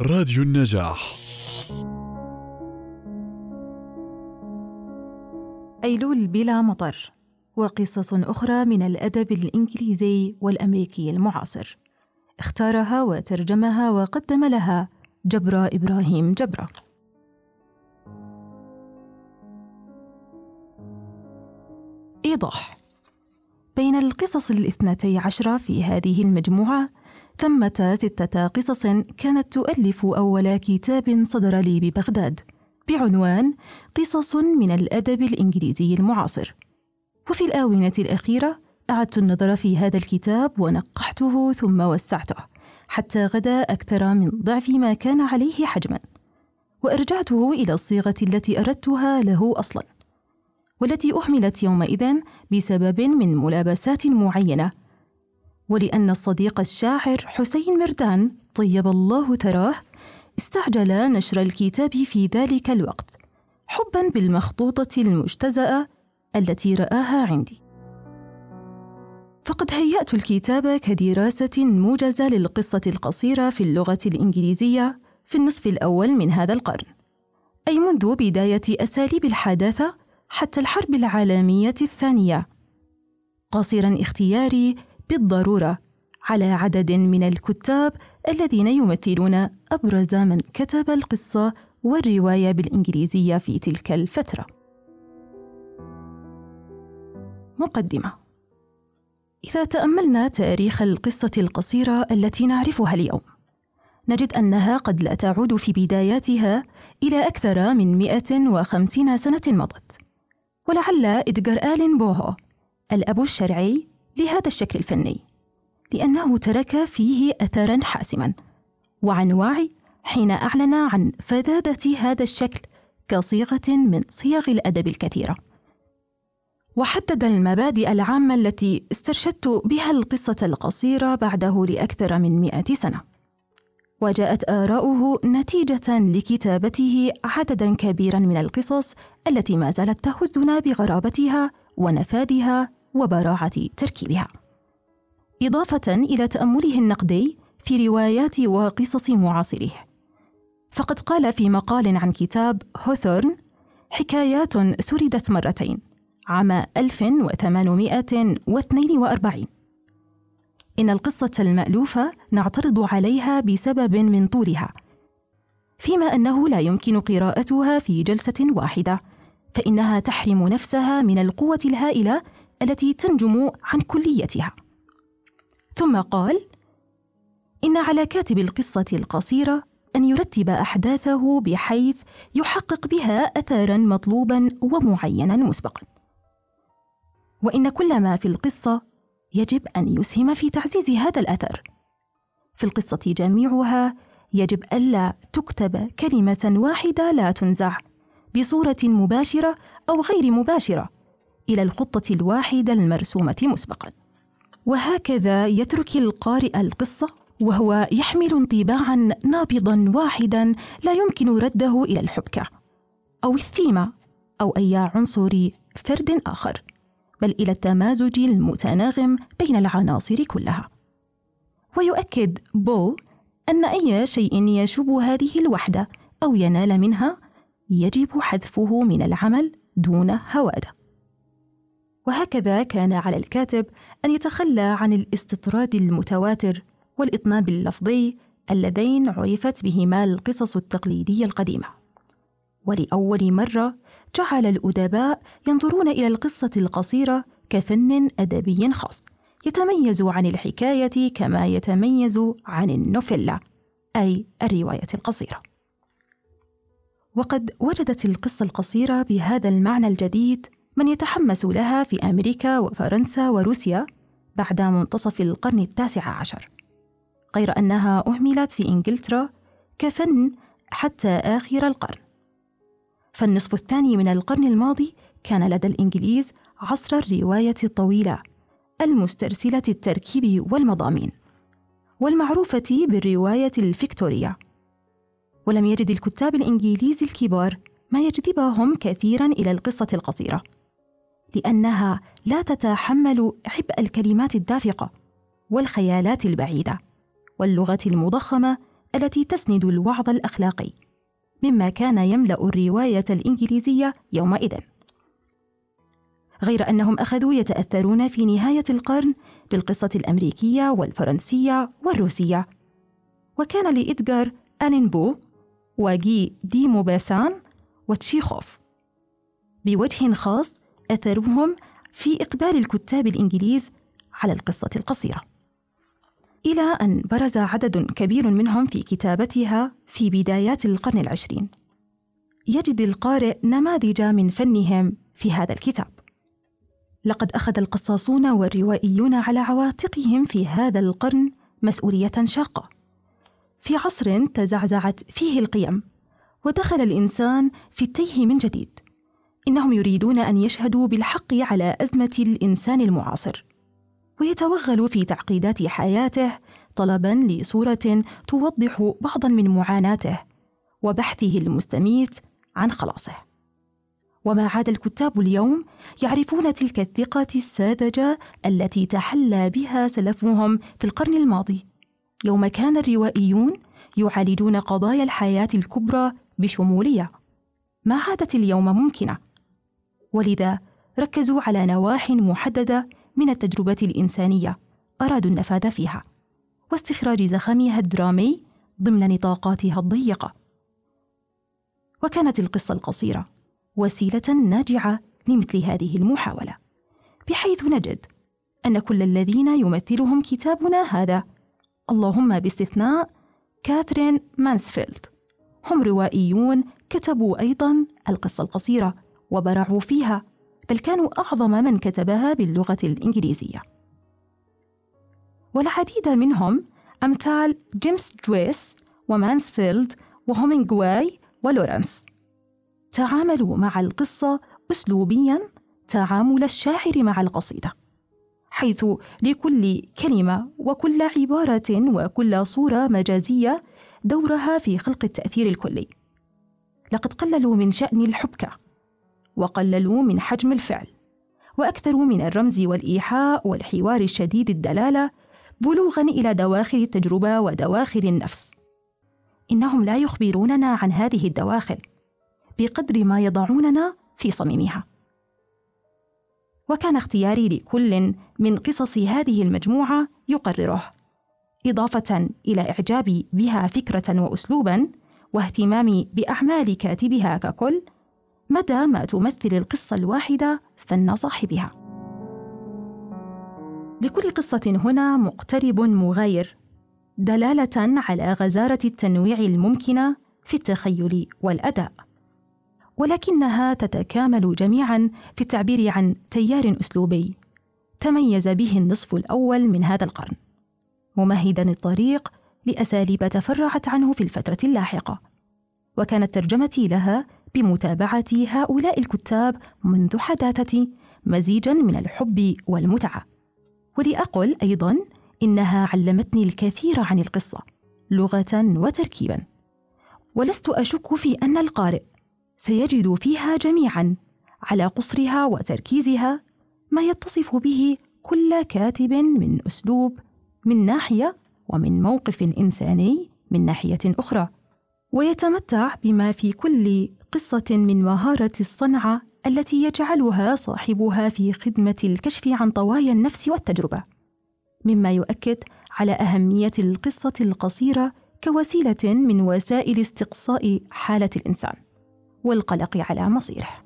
راديو النجاح. أيلول بلا مطر وقصص أخرى من الأدب الإنجليزي والأمريكي المعاصر. اختارها وترجمها وقدم لها جبرة إبراهيم جبرة إيضاح بين القصص الاثنتي عشرة في هذه المجموعة ثمة ستة قصص كانت تؤلف أول كتاب صدر لي ببغداد بعنوان قصص من الأدب الإنجليزي المعاصر. وفي الآونة الأخيرة أعدت النظر في هذا الكتاب ونقحته ثم وسعته حتى غدا أكثر من ضعف ما كان عليه حجما. وأرجعته إلى الصيغة التي أردتها له أصلا والتي أهملت يومئذ بسبب من ملابسات معينة ولأن الصديق الشاعر حسين مردان طيب الله ثراه استعجل نشر الكتاب في ذلك الوقت حبا بالمخطوطة المجتزأة التي رآها عندي. فقد هيأت الكتاب كدراسة موجزة للقصة القصيرة في اللغة الإنجليزية في النصف الأول من هذا القرن. أي منذ بداية أساليب الحداثة حتى الحرب العالمية الثانية. قاصرا اختياري بالضرورة على عدد من الكتاب الذين يمثلون أبرز من كتب القصة والرواية بالإنجليزية في تلك الفترة. مقدمة. إذا تأملنا تاريخ القصة القصيرة التي نعرفها اليوم نجد أنها قد لا تعود في بداياتها إلى أكثر من 150 سنة مضت ولعل إدغار آلين بوهو الأب الشرعي لهذا الشكل الفني لأنه ترك فيه أثرا حاسما. وعن وعي حين أعلن عن فذاذة هذا الشكل كصيغة من صيغ الأدب الكثيرة. وحدد المبادئ العامة التي استرشدت بها القصة القصيرة بعده لأكثر من مئة سنة. وجاءت آراؤه نتيجة لكتابته عددا كبيرا من القصص التي ما زالت تهزنا بغرابتها ونفاذها وبراعة تركيبها. إضافة إلى تأمله النقدي في روايات وقصص معاصره. فقد قال في مقال عن كتاب هوثورن حكايات سردت مرتين عام 1842 إن القصة المألوفة نعترض عليها بسبب من طولها فيما أنه لا يمكن قراءتها في جلسة واحدة فإنها تحرم نفسها من القوة الهائلة التي تنجم عن كليتها. ثم قال إن على كاتب القصة القصيرة أن يرتب أحداثه بحيث يحقق بها اثارا مطلوبا ومعينا مسبقا. وإن كل ما في القصة يجب أن يسهم في تعزيز هذا الأثر. في القصة جميعها يجب ألا تكتب كلمة واحدة لا تنزع بصورة مباشرة أو غير مباشرة إلى الخطة الواحدة المرسومة مسبقا. وهكذا يترك القارئ القصة وهو يحمل انطباعا نابضا واحدا لا يمكن رده إلى الحبكة أو الثيمة أو أي عنصر فرد آخر بل إلى التمازج المتناغم بين العناصر كلها. ويؤكد بو أن أي شيء يشوب هذه الوحدة أو ينال منها يجب حذفه من العمل دون هوادة. وهكذا كان على الكاتب أن يتخلى عن الاستطراد المتواتر والإطناب اللفظي اللذين عرفت بهما القصص التقليدية القديمة. ولأول مرة جعل الأدباء ينظرون إلى القصة القصيرة كفن أدبي خاص يتميز عن الحكاية كما يتميز عن النوفيلا أي الرواية القصيرة. وقد وجدت القصة القصيرة بهذا المعنى الجديد من يتحمس لها في أمريكا وفرنسا وروسيا بعد منتصف القرن التاسع عشر. غير أنها أهملت في إنجلترا كفن حتى آخر القرن. فالنصف الثاني من القرن الماضي كان لدى الإنجليز عصر الرواية الطويلة المسترسلة التركيب والمضامين والمعروفة بالرواية الفيكتورية. ولم يجد الكتاب الانجليز الكبار ما يجذبهم كثيرا إلى القصة القصيرة. لأنها لا تتحمل عبء الكلمات الدافقة والخيالات البعيدة واللغة المضخمة التي تسند الوعظ الأخلاقي مما كان يملأ الرواية الإنجليزية يومئذ. غير أنهم أخذوا يتأثرون في نهاية القرن بالقصة الأمريكية والفرنسية والروسية. وكان لإدغار ألين بو وجي دي موباسان وتشيخوف بوجه خاص أثرهم في إقبال الكتاب الإنجليز على القصة القصيرة. إلى أن برز عدد كبير منهم في كتابتها في بدايات القرن العشرين. يجد القارئ نماذج من فنهم في هذا الكتاب. لقد أخذ القصاصون والروائيون على عواتقهم في هذا القرن مسؤولية شاقة. في عصر تزعزعت فيه القيم ودخل الإنسان في التيه من جديد. إنهم يريدون أن يشهدوا بالحق على أزمة الإنسان المعاصر. ويتوغل في تعقيدات حياته طلبا لصورة توضح بعضا من معاناته وبحثه المستميت عن خلاصه. وما عاد الكتاب اليوم يعرفون تلك الثقة الساذجة التي تحلى بها سلفهم في القرن الماضي. يوم كان الروائيون يعالجون قضايا الحياة الكبرى بشمولية. ما عادت اليوم ممكنة. ولذا ركزوا على نواح محددة من التجربة الإنسانية أرادوا النفاذ فيها واستخراج زخمها الدرامي ضمن نطاقاتها الضيقة. وكانت القصة القصيرة وسيلة ناجعة لمثل هذه المحاولة بحيث نجد أن كل الذين يمثلهم كتابنا هذا اللهم باستثناء كاثرين مانسفيلد هم روائيون كتبوا أيضا القصة القصيرة. وبرعوا فيها بل كانوا أعظم من كتبها باللغة الإنجليزية. والعديد منهم أمثال جيمس جويس ومانسفيلد وهمينغواي ولورنس. تعاملوا مع القصة أسلوبيا تعامل الشاعر مع القصيدة حيث لكل كلمة وكل عبارة وكل صورة مجازية دورها في خلق التأثير الكلي. لقد قللوا من شأن الحبكة. وقللوا من حجم الفعل وأكثروا من الرمز والإيحاء والحوار الشديد الدلالة بلوغا إلى دواخل التجربة ودواخل النفس. إنهم لا يخبروننا عن هذه الدواخل بقدر ما يضعوننا في صميمها. وكان اختياري لكل من قصص هذه المجموعة يقرره إضافة إلى إعجابي بها فكرة واسلوبا واهتمامي بأعمال كاتبها ككل مدى ما تمثل القصة الواحدة فن صاحبها. لكل قصة هنا مقترب مغاير دلالة على غزارة التنويع الممكنة في التخيل والأداء. ولكنها تتكامل جميعا في التعبير عن تيار أسلوبي تميز به النصف الأول من هذا القرن، ممهدا الطريق لأساليب تفرعت عنه في الفترة اللاحقة. وكانت ترجمتي لها بمتابعة هؤلاء الكتاب منذ حداثتي مزيجا من الحب والمتعة. ولاقل أيضا إنها علمتني الكثير عن القصة لغة وتركيبا. ولست أشك في أن القارئ سيجد فيها جميعا على قصرها وتركيزها ما يتصف به كل كاتب من أسلوب من ناحية ومن موقف إنساني من ناحية أخرى. ويتمتع بما في كل قصة من مهارة الصنعة التي يجعلها صاحبها في خدمة الكشف عن طوايا النفس والتجربة، مما يؤكد على أهمية القصة القصيرة كوسيلة من وسائل استقصاء حالة الإنسان والقلق على مصيره.